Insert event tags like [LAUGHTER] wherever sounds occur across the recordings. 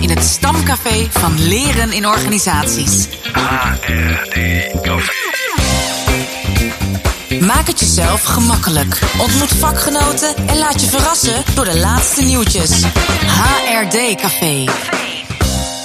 In het stamcafé van Leren in Organisaties. HRD Café. Maak het jezelf gemakkelijk. Ontmoet vakgenoten en laat je verrassen door de laatste nieuwtjes. HRD Café.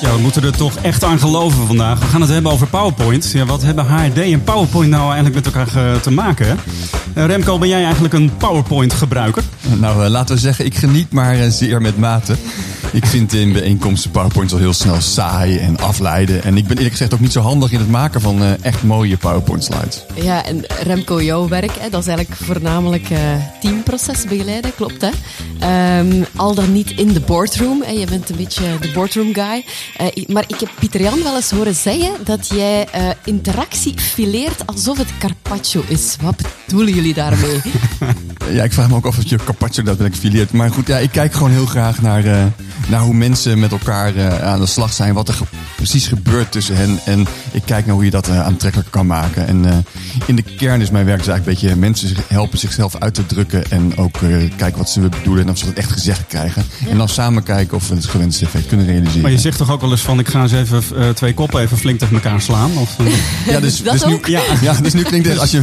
Ja, we moeten er toch echt aan geloven vandaag. We gaan het hebben over PowerPoint. Ja, wat hebben HRD en PowerPoint nou eigenlijk met elkaar ge- te maken? Eh, Remco, ben jij eigenlijk een PowerPoint gebruiker? Nou, eh, laten we zeggen, ik geniet maar eh, zeer met mate. Ik vind in bijeenkomsten PowerPoint al heel snel saai en afleiden. En ik ben eerlijk gezegd ook niet zo handig in het maken van eh, echt mooie PowerPoint slides. Ja, en Remco, jouw werk, hè, dat is eigenlijk voornamelijk eh, teamproces begeleiden, klopt hè? Ehm, al dan niet in de boardroom, hè, je bent een beetje de boardroom guy. Eh, maar ik heb Pieter Jan wel eens horen zeggen dat jij eh, interactie fileert alsof het carpaccio is. Wat bedoelen jullie daarmee? [LAUGHS] Ja, ik vraag me ook af of je carpaccio daadwerkelijk fileert. Maar goed, ja, ik kijk gewoon heel graag naar, eh, naar hoe mensen met elkaar eh, aan de slag zijn. Wat er ge- precies gebeurt tussen hen. En ik kijk naar hoe je dat eh, aantrekkelijk kan maken. En eh, in de kern is mijn werk dus eigenlijk een beetje mensen zich- helpen zichzelf uit te drukken. En ook eh, kijken wat ze bedoelen en of ze dat echt gezegd krijgen. En dan samen kijken of we het gewenste effect kunnen realiseren. Maar je zegt toch ook wel eens van, ik ga eens even twee koppen even flink tegen elkaar slaan? Of, Ja, dus, Dat dus nu, ook? ja, ja, dus nu klinkt het als je.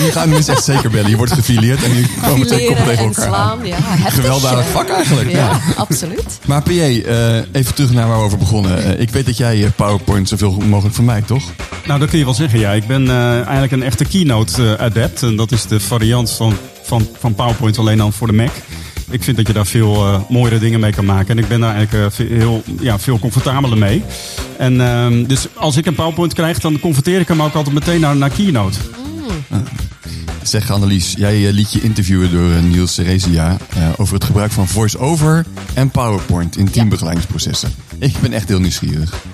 Nu gaan mensen echt zeker bellen. Je wordt gefileerd en nu komen twee koppen tegen en elkaar aan. slaan, ja, eh. vak eigenlijk. Ja, Ja. absoluut. Maar PJ, eh, even terug naar waar we over begonnen. Eh, ik weet dat jij eh, PowerPoint zoveel mogelijk vermijdt, toch? nou, dat kun je wel zeggen, ja. Ik ben eh, eigenlijk een echte keynote-adept. en dat is de variant van, van, van PowerPoint alleen dan voor de Mac. Ik vind dat je daar veel eh, mooiere dingen mee kan maken. En ik ben daar eigenlijk heel, ja, veel comfortabeler mee. En ehm, dus als ik een PowerPoint krijg, dan converteer ik hem ook altijd meteen naar, naar Keynote. Zeg Annelies, jij eh, liet je interviewen door eh, Niels Cerezia eh, over het gebruik van voice-over en PowerPoint in teambegeleidingsprocessen. Ik ben echt heel nieuwsgierig.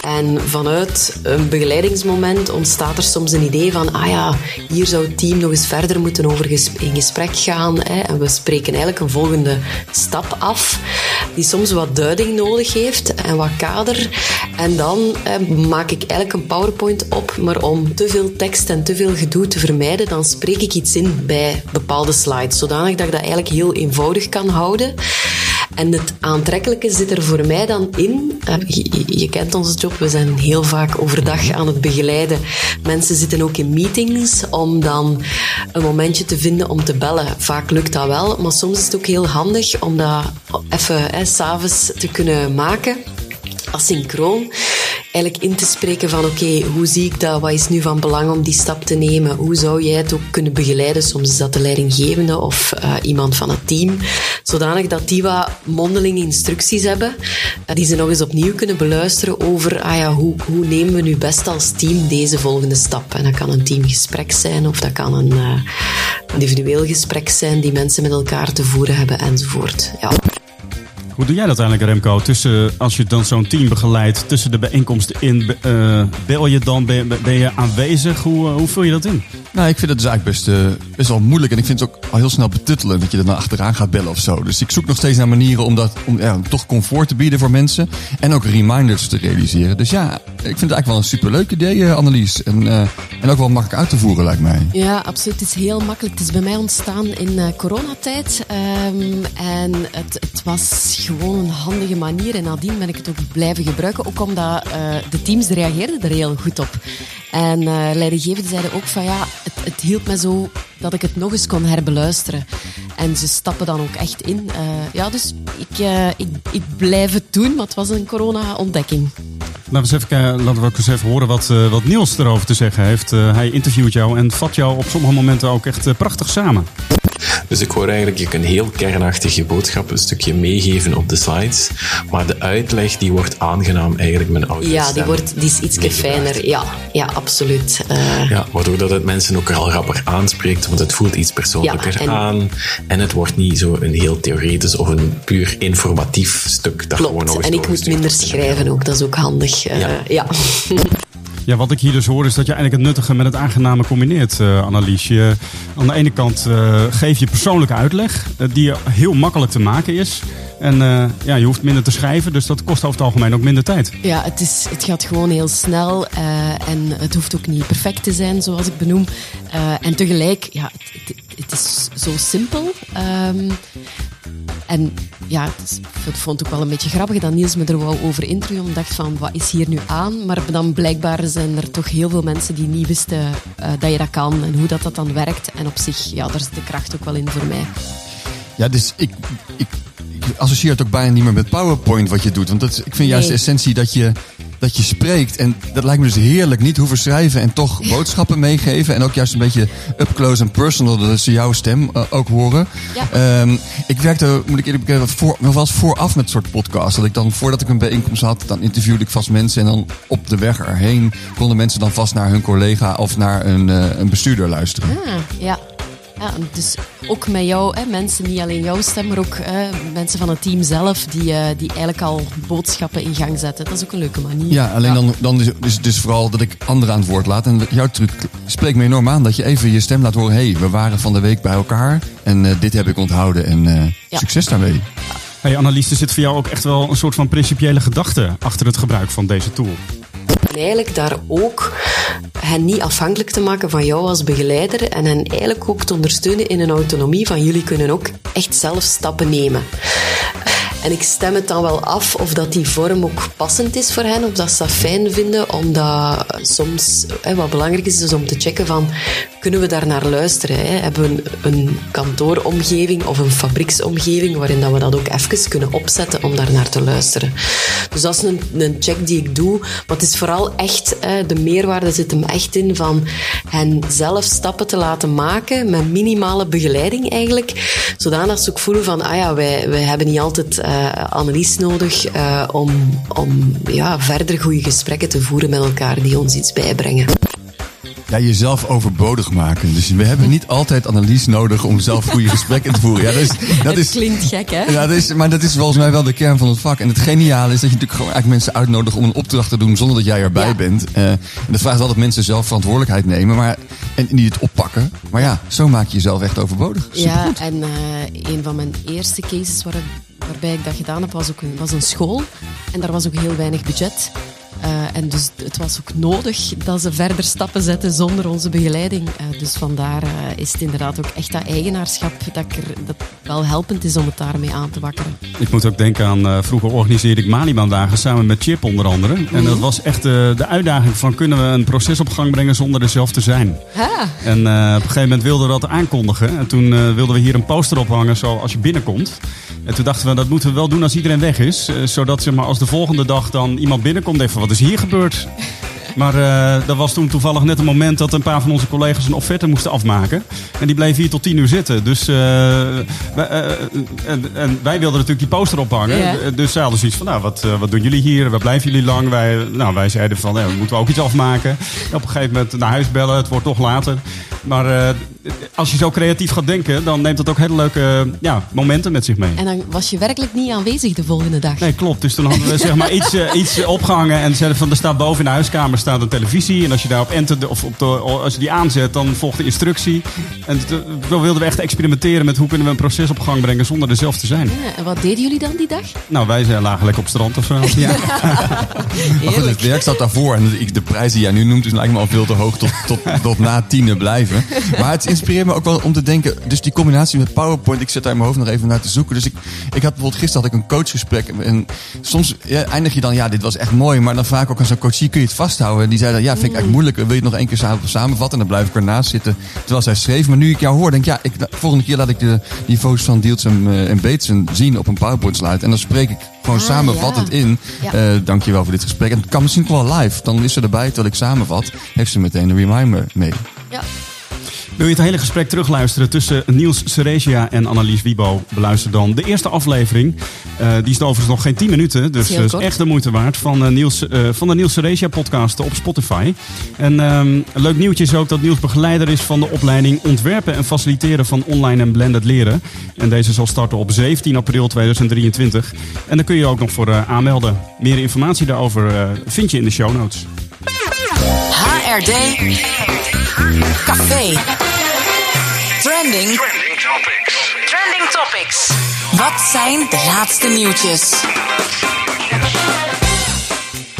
En vanuit een begeleidingsmoment ontstaat er soms een idee van, ah ja, hier zou het team nog eens verder moeten over in gesprek gaan. Hè, en we spreken eigenlijk een volgende stap af, die soms wat duiding nodig heeft en wat kader. En dan eh, maak ik eigenlijk een PowerPoint op, maar om te veel tekst en te veel gedoe te vermijden, dan spreek ik iets in bij bepaalde slides, zodanig dat ik dat eigenlijk heel eenvoudig kan houden. En het aantrekkelijke zit er voor mij dan in. eh, Je, je- kent onze job, we zijn heel vaak overdag aan het begeleiden. Mensen zitten ook in meetings om dan een momentje te vinden om te bellen. Vaak lukt dat wel, maar soms is het ook heel handig om dat even s'avonds te kunnen maken asynchroon eigenlijk in te spreken van oké, hoe zie ik dat? Wat is nu van belang om die stap te nemen? Hoe zou jij het ook kunnen begeleiden? Soms is dat de leidinggevende of eh, iemand van het team. Zodanig dat die wat mondeling instructies hebben, eh, die ze nog eens opnieuw kunnen beluisteren over ah ja, hoe, hoe nemen we nu best als team deze volgende stap? En dat kan een teamgesprek zijn of dat kan een eh, individueel gesprek zijn die mensen met elkaar te voeren hebben enzovoort. Ja. Hoe doe jij dat eigenlijk, Remco? Tussen, als je dan zo'n team begeleidt, tussen de bijeenkomsten in, eh, bel je dan, ben, ben je aanwezig? Hoe, eh, hoe vul je dat in? Nou, ik vind het dus eigenlijk best, eh, best wel moeilijk. En ik vind het ook al heel snel betuttelend dat je er dan achteraan gaat bellen of zo. Dus ik zoek nog steeds naar manieren om, dat, om ja, toch comfort te bieden voor mensen. En ook reminders te realiseren. Dus ja, vind het eigenlijk wel een superleuk idee, eh, Annelies. En, eh, en ook wel makkelijk uit te voeren, lijkt mij. Ja, absoluut. Het is heel makkelijk. Het is bij mij ontstaan in eh, coronatijd. Ehm, en het, het was gewoon een handige manier. En nadien ben ik het ook blijven gebruiken. Ook omdat de teams reageerden er heel goed op. En eh leidinggevenden zeiden ook van ja, het, het hielp me zo dat ik het nog eens kon herbeluisteren. En ze stappen dan ook echt in. Ja, dus ik, ik, ik blijf het doen, maar het was een corona-ontdekking. Laten we, eens even, laten we ook eens even horen wat, eh, wat Niels erover te zeggen heeft. Eh, hij interviewt jou en vat jou op sommige momenten ook echt eh, prachtig samen. Dus ik hoor eigenlijk je een heel kernachtige boodschap, een stukje meegeven op de slides. Maar de uitleg die wordt aangenaam eigenlijk een audio. Ja, die, wordt, die is iets fijner. Ja, ja absoluut. Eh, Ja, waardoor dat het mensen ook al rapper aanspreekt, want het voelt iets persoonlijker Ja, en- aan. En het wordt niet zo een heel theoretisch of een puur informatief stuk. Dat gewoon nog En ik moet minder schrijven ook, dat is ook handig. Eh, Ja. ja. [LAUGHS] Ja, wat ik hier dus hoor is dat je eigenlijk het nuttige met het aangename combineert, eh Annelies. Je, aan de ene kant eh, geef je persoonlijke uitleg, eh, die heel makkelijk te maken is. En eh, ja, je hoeft minder te schrijven, dus dat kost over het algemeen ook minder tijd. Ja, het, is, het gaat gewoon heel snel eh, en het hoeft ook niet perfect te zijn, zoals ik benoem. Eh, en tegelijk, ja, het, het, het is zo simpel. Ehm, en ja, ik vond het ook wel een beetje grappig dat Niels me er wou over interviewen. Ik dacht van, wat is hier nu aan? Maar dan blijkbaar zijn er toch heel veel mensen die niet wisten uh, dat je dat kan en hoe dat, dat dan werkt. En op zich, ja, daar zit de kracht ook wel in voor mij. Ja, dus ik, ik associeer het ook bijna niet meer met PowerPoint wat je doet. Want dat, ik vind juist de essentie dat je dat je spreekt. En dat lijkt me dus heerlijk. Niet hoeven schrijven en toch [LAUGHS] boodschappen meegeven. En ook juist een beetje up close en personal. Dat ze jouw stem uh, ook horen. Ja. Um, ik werkte, moet ik eerlijk bekennen, voor, nog wel eens vooraf met soort podcast. Dat ik dan, voordat ik een bijeenkomst had, dan interviewde ik vast mensen. En dan op de weg erheen konden mensen dan vast naar hun collega of naar een, uh, een bestuurder luisteren. Ah, ja. Ja, dus ook met jou, hè, mensen, niet alleen jouw stem, maar ook hè, mensen van het team zelf, die, uh, die eigenlijk al boodschappen in gang zetten. Dat is ook een leuke manier. Ja, alleen ja. dan, dan is het dus, dus vooral dat ik anderen aan het woord laat. En jouw truc spreekt me enorm aan, dat je even je stem laat horen. Hé, hey, we waren van de week bij elkaar en uh, dit heb ik onthouden en uh, ja. succes daarmee. Hey Annelies, er zit voor jou ook echt wel een soort van principiële gedachte achter het gebruik van deze tool. En eigenlijk daar ook hen niet afhankelijk te maken van jou als begeleider en hen eigenlijk ook te ondersteunen in een autonomie van jullie kunnen ook echt zelf stappen nemen. En ik stem het dan wel af of dat die vorm ook passend is voor hen, of dat ze dat fijn vinden, omdat soms hè, wat belangrijk is, is om te checken van kunnen we daar naar luisteren? Hè? Hebben we een, kantooromgeving of een fabrieksomgeving waarin dat we dat ook even kunnen opzetten om daar naar te luisteren? Dus dat is een, een check die ik doe, maar het is vooral echt, de meerwaarde zit hem echt in van hen zelf stappen te laten maken met minimale begeleiding eigenlijk, zodanig ze ook voelen van, ah ja, wij, wij hebben niet altijd uh, analyse nodig uh, om, om ja, verder goede gesprekken te voeren met elkaar die ons iets bijbrengen. Ja, jezelf overbodig maken. Dus we hebben niet altijd analyse nodig om zelf goede gesprekken te voeren. Ja, dat, is, [LAUGHS] dat is, klinkt gek, hè? Ja, dat is, maar dat is volgens mij wel de kern van het vak. En het geniale is dat je natuurlijk gewoon eigenlijk mensen uitnodigt om een opdracht te doen zonder dat jij erbij ja. bent. Uh, en dat vraagt wel dat mensen zelf verantwoordelijkheid nemen maar, en die het oppakken. Maar ja, zo maak je jezelf echt overbodig. Supergoed. Ja, en uh, een van mijn eerste cases waar, waarbij ik dat gedaan heb, was ook een, was een school. En daar was ook heel weinig budget. Uh, en dus het was ook nodig dat ze verder stappen zetten zonder onze begeleiding. Uh, dus vandaar uh, is het inderdaad ook echt dat eigenaarschap dat, ik er, dat wel helpend is om het daarmee aan te wakkeren. Ik moet ook denken aan, vroeger organiseerde ik Maliban-dagen samen met Chip onder andere. En mm-hmm. dat was echt de uitdaging van kunnen we een proces op gang brengen zonder er zelf te zijn. Ha. En op een gegeven moment wilden we dat aankondigen. En toen wilden we hier een poster ophangen zo als je binnenkomt. En toen dachten we, dat moeten we wel doen als iedereen weg is. zodat zeg maar, als de volgende dag dan iemand binnenkomt, even wat is hier gebeurd? Maar uh, dat was toen toevallig net een moment dat een paar van onze collega's een offerte moesten afmaken. En die bleven hier tot tien uur zitten. Dus uh, wij, uh, en, en, wij wilden natuurlijk die poster ophangen. Ja. Dus zij hadden zoiets van, nou, wat, wat doen jullie hier? Waar blijven jullie lang? Wij, nou, wij zeiden van, ja, moeten we ook iets afmaken. En op een gegeven moment naar huis bellen, het wordt toch later. Maar als je zo creatief gaat denken, dan neemt dat ook hele leuke ja, momenten met zich mee. En dan was je werkelijk niet aanwezig de volgende dag. Nee, klopt. Dus toen hadden we zeg maar iets, iets opgehangen en zeiden van, er staat boven in de huiskamer staat een televisie. En als je daar op enter, of op de, als je die aanzet, dan volgt de instructie. En zo wilden we echt experimenteren met hoe kunnen we een proces op gang brengen zonder er zelf te zijn. Ja, en wat deden jullie dan die dag? Nou, wij zijn lagen lekker op strand of zo. Ja. [LAUGHS] maar goed, het werk zat daarvoor. En de prijs die jij nu noemt, is lijkt me al veel te hoog tot, tot, tot na tienen blijven. Maar het inspireert me ook wel om te denken, dus die combinatie met PowerPoint, ik zit daar in mijn hoofd nog even naar te zoeken. Dus ik, ik had bijvoorbeeld gisteren had ik een coachgesprek. En soms ja, eindig je dan, ja, dit was echt mooi. Maar dan vaak ook aan zo'n coachie kun je het vasthouden. En die zei dan, ja, vind ik eigenlijk moeilijk. Wil je het nog één keer samenvatten? En dan blijf ik ernaast zitten. Terwijl zij schreef. Maar nu ik jou hoor, denk ik, ja, ik, volgende keer laat ik de niveaus van Diels en, uh, en Beetsen zien op een PowerPoint slide. En dan spreek ik gewoon Ah, samenvattend ja. in. Ja. Uh, dankjewel voor dit gesprek. En het kan misschien wel live. Dan is ze erbij terwijl ik samenvat. Heeft ze meteen een reminder mee. Ja. Wil je het hele gesprek terugluisteren tussen Niels Ceresia en Annelies Wiebo? Beluister dan de eerste aflevering. Uh, die is overigens nog geen 10 minuten. Dus is echt de moeite waard. Van, uh, Niels, uh, van de Niels Ceresia podcast op Spotify. En um, een leuk nieuwtje is ook dat Niels begeleider is van de opleiding Ontwerpen en Faciliteren van Online en Blended Leren. En deze zal starten op 17 april 2023. En daar kun je ook nog voor aanmelden. Meer informatie daarover vind je in de show notes. HRD Café Trending Trending topics. Trending Topics Wat zijn de laatste nieuwtjes?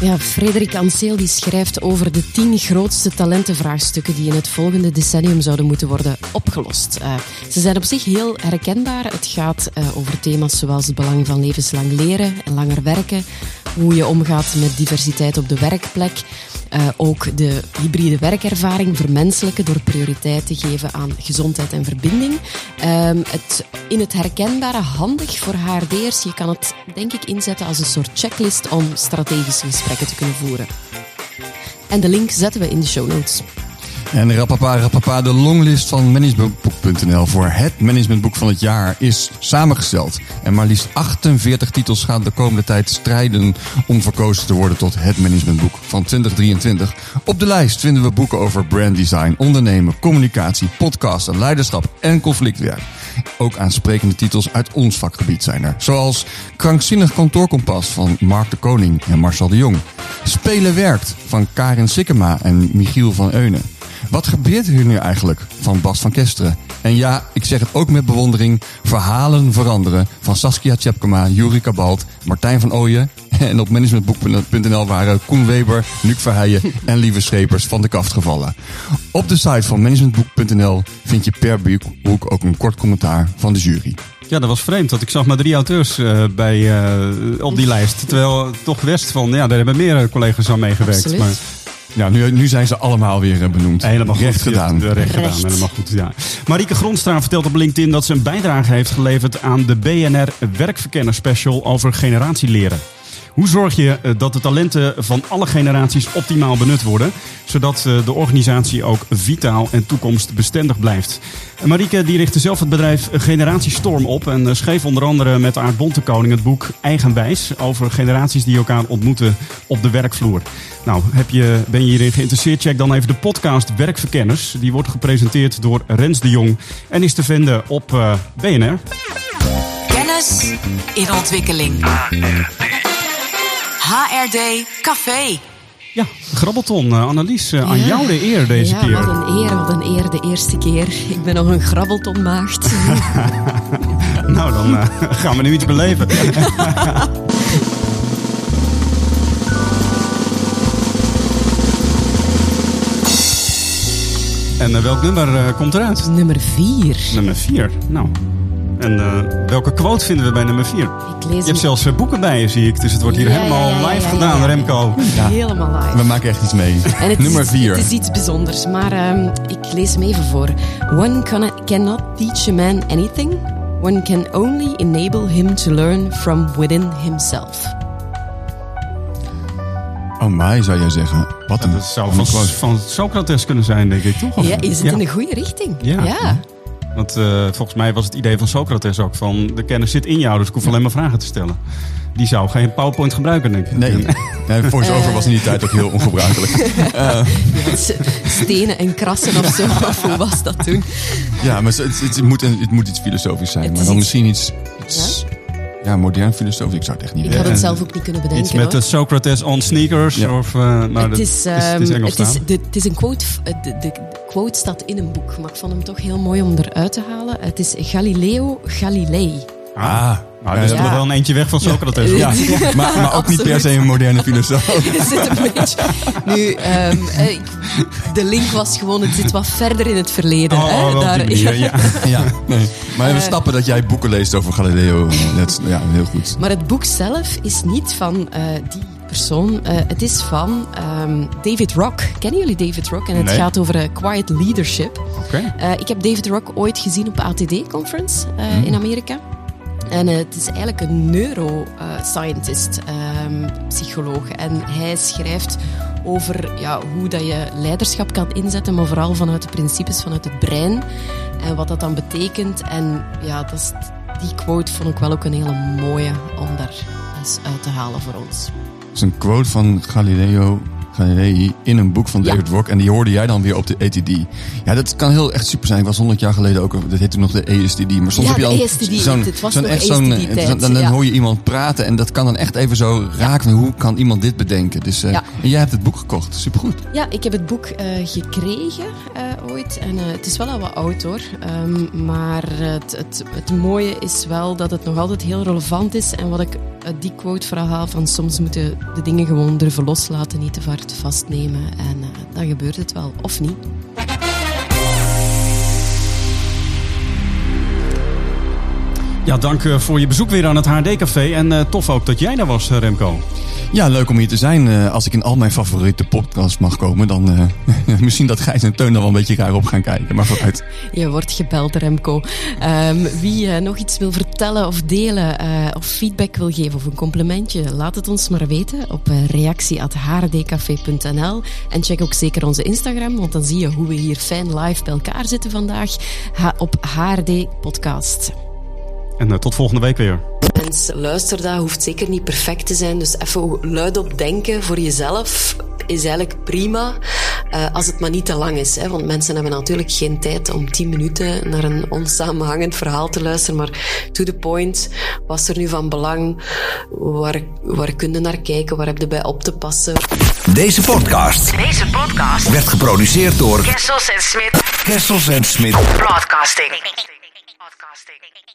Ja, Frederik Anseel die schrijft over de tien grootste talentenvraagstukken die in het volgende decennium zouden moeten worden opgelost. Uh, ze zijn op zich heel herkenbaar. Het gaat uh, over thema's zoals het belang van levenslang leren en langer werken, hoe je omgaat met diversiteit op de werkplek, uh, ook de hybride werkervaring vermenselijken door prioriteit te geven aan gezondheid en verbinding. Um, het, in het herkenbare handig voor HRD'ers. Je kan het denk ik inzetten als een soort checklist om strategische gesprekken te kunnen voeren. En de link zetten we in de show notes. En rapapa, rapapa, de longlist van managementboek.nl voor het managementboek van het jaar is samengesteld. En maar liefst 48 titels gaan de komende tijd strijden om verkozen te worden tot het managementboek van 2023. Op de lijst vinden we boeken over branddesign, ondernemen, communicatie, podcasten, leiderschap en conflictwerk. Ook aansprekende titels uit ons vakgebied zijn er. Zoals Krankzinnig kantoorkompas van Mark de Koning en Marcel de Jong. Spelen werkt van Karin Sikkema en Michiel van Eunen. Wat gebeurt hier nu eigenlijk van Bas van Kesteren? En ja, ik zeg het ook met bewondering. Verhalen veranderen van Saskia Tjepkema, Juri Kabalt, Martijn van Ooyen. En op managementboek.nl waren Koen Weber, Luc Verheijen en Lieve Schepers van de kaft gevallen. Op de site van managementboek.nl vind je per boek ook een kort commentaar van de jury. Ja, dat was vreemd. Want ik zag maar drie auteurs uh, bij, uh, op die lijst. Terwijl toch west van, ja, daar hebben meer collega's aan meegewerkt. Maar ja, nu, nu zijn ze allemaal weer eh, benoemd. Helemaal recht goed, gedaan. Ja, recht, gedaan, helemaal goed. Ja. Marieke Grondstra vertelt op LinkedIn dat ze een bijdrage heeft geleverd aan de BNR Werkverkenner Special over generatieleren. Hoe zorg je eh, dat de talenten van alle generaties optimaal benut worden, zodat eh, de organisatie ook vitaal en toekomstbestendig blijft? Marieke die richtte zelf het bedrijf Generatiestorm op en eh, schreef onder andere met Aard Bontekoning het boek Eigenwijs over generaties die elkaar ontmoeten op de werkvloer. Nou, heb je, ben je hierin geïnteresseerd? Check dan even de podcast Werkverkenners. Die wordt gepresenteerd door Rens de Jong en is te vinden op BNR. Kennis in ontwikkeling. HRD Café. Ja, Grabbelton, uh, Annelies, uh, aan jou de eer deze ja, keer. wat een eer, wat een eer de eerste keer. Ik ben nog een Grabbelton-maagd. [LAUGHS] nou, dan uh, [LAUGHS] gaan we nu iets beleven. [LAUGHS] en welk nummer komt eruit? Nummer 4. Nummer 4, nou... En uh, welke quote vinden we bij nummer 4? Je hebt zelfs uh, boeken bij je, zie ik. Dus het wordt hier ja, helemaal ja, ja, live gedaan, Remco. [LAUGHS] Helemaal live. We maken echt iets mee. nummer 4. Het is iets bijzonders, maar um, ik lees hem even voor. One cannot teach a man anything. One can only enable him to learn from within himself. Oh my, zou jij zeggen. Wat een, dat zou van, van Socrates kunnen zijn, denk ik, toch? Ja, is het in de goede richting? ja. Want uh, volgens mij was het idee van Socrates ook van de kennis zit in jou, dus ik hoef alleen maar vragen te stellen. Die zou geen PowerPoint gebruiken, denk ik. Nee, nee voice-over was in die tijd ook heel ongebruikelijk. [LAUGHS] Uh. Stenen en krassen of zo, [LAUGHS] of hoe was dat toen? Ja, maar het, het, moet, het moet iets filosofisch zijn, maar dan iets... misschien iets, iets ja? Ja? modern filosofisch. Ik zou het echt niet Ik had het zelf ook niet kunnen bedenken. Iets met de Socrates on sneakers? Ja. Of, uh, nou, het, is, um, het, is, het, is, de, het is een quote, de, de quote staat in een boek, maar ik vond hem toch heel mooi om eruit te halen. Het is Galileo Galilei. Ah, nou, is ja. wel een eentje weg van Socrates. Ja, ja. maar, maar ook niet per se een moderne filosoof. [LAUGHS] zit een beetje. Nu, um, de link was gewoon, het zit wat verder in het verleden. Oh, hè? Daar, manier, ja. [LAUGHS] ja. Nee. Maar we uh, stappen dat jij boeken leest over Galileo. Net, ja, heel goed. Maar het boek zelf is niet van uh, die persoon. Uh, het is van um, David Rock. Kennen jullie David Rock? En het nee. gaat over uh, quiet leadership. Okay. Uh, ik heb David Rock ooit gezien op ATD-conference mm. in Amerika. En het is eigenlijk een neuroscientist, um, psycholoog. En hij schrijft over ja, hoe dat je leiderschap kan inzetten, maar vooral vanuit de principes vanuit het brein. En wat dat dan betekent. En ja, dat is, die quote vond ik wel ook een hele mooie om daar eens uit te halen voor ons. Dat is een quote van Galileo in een boek van Ja. David Rock. En die hoorde jij dan weer op de ATD. Ja, dat kan heel echt super zijn. Ik was 100 jaar geleden ook, dat heette nog de ESTD. Maar soms Ja, heb je ESTD. zo'n, Het was zo'n echt zo'n, ESTD-tijd, dan, dan ja. hoor je iemand praten en dat kan dan echt even zo raken. Hoe kan iemand dit bedenken? Dus, eh, Ja. En jij hebt het boek gekocht. Supergoed. Ja, ik heb het boek eh, gekregen eh, ooit. En eh, het is wel al wat oud hoor. Ehm, maar het, het, het mooie is wel dat het nog altijd heel relevant is. En wat ik die quote vooral haal van soms moeten de dingen gewoon durven loslaten, niet te hard vastnemen. En eh, dan gebeurt het wel, of niet. Ja, dank eh, voor je bezoek weer aan het HD-café. En eh, tof ook dat jij daar was, eh, Remco. Ja, leuk om hier te zijn. Eh, als ik in al mijn favoriete podcasts mag komen, dan eh, [LAUGHS] misschien dat Gijs en Teun dan wel een beetje raar op gaan kijken. Maar vooruit. [LAUGHS] Je wordt gebeld, Remco. Ehm, wie eh, nog iets wil vertellen of delen eh, of feedback wil geven of een complimentje, laat het ons maar weten op reactie.hrdcafé.nl. En check ook zeker onze Instagram, want dan zie je hoe we hier fijn live bij elkaar zitten vandaag op HRD Podcast. En uh, tot volgende week weer. Luister dat hoeft zeker niet perfect te zijn. Dus even luid op denken voor jezelf is eigenlijk prima. Uh, als het maar niet te lang is. Hè? Want mensen hebben natuurlijk geen tijd om 10 minuten naar een onsamenhangend verhaal te luisteren. Maar to the point. Was er nu van belang? Waar, waar kun je naar kijken? Waar heb je bij op te passen? Deze podcast, Deze podcast werd geproduceerd door Kessels en Smit Kessels en Smit. Broadcasting. Broadcasting.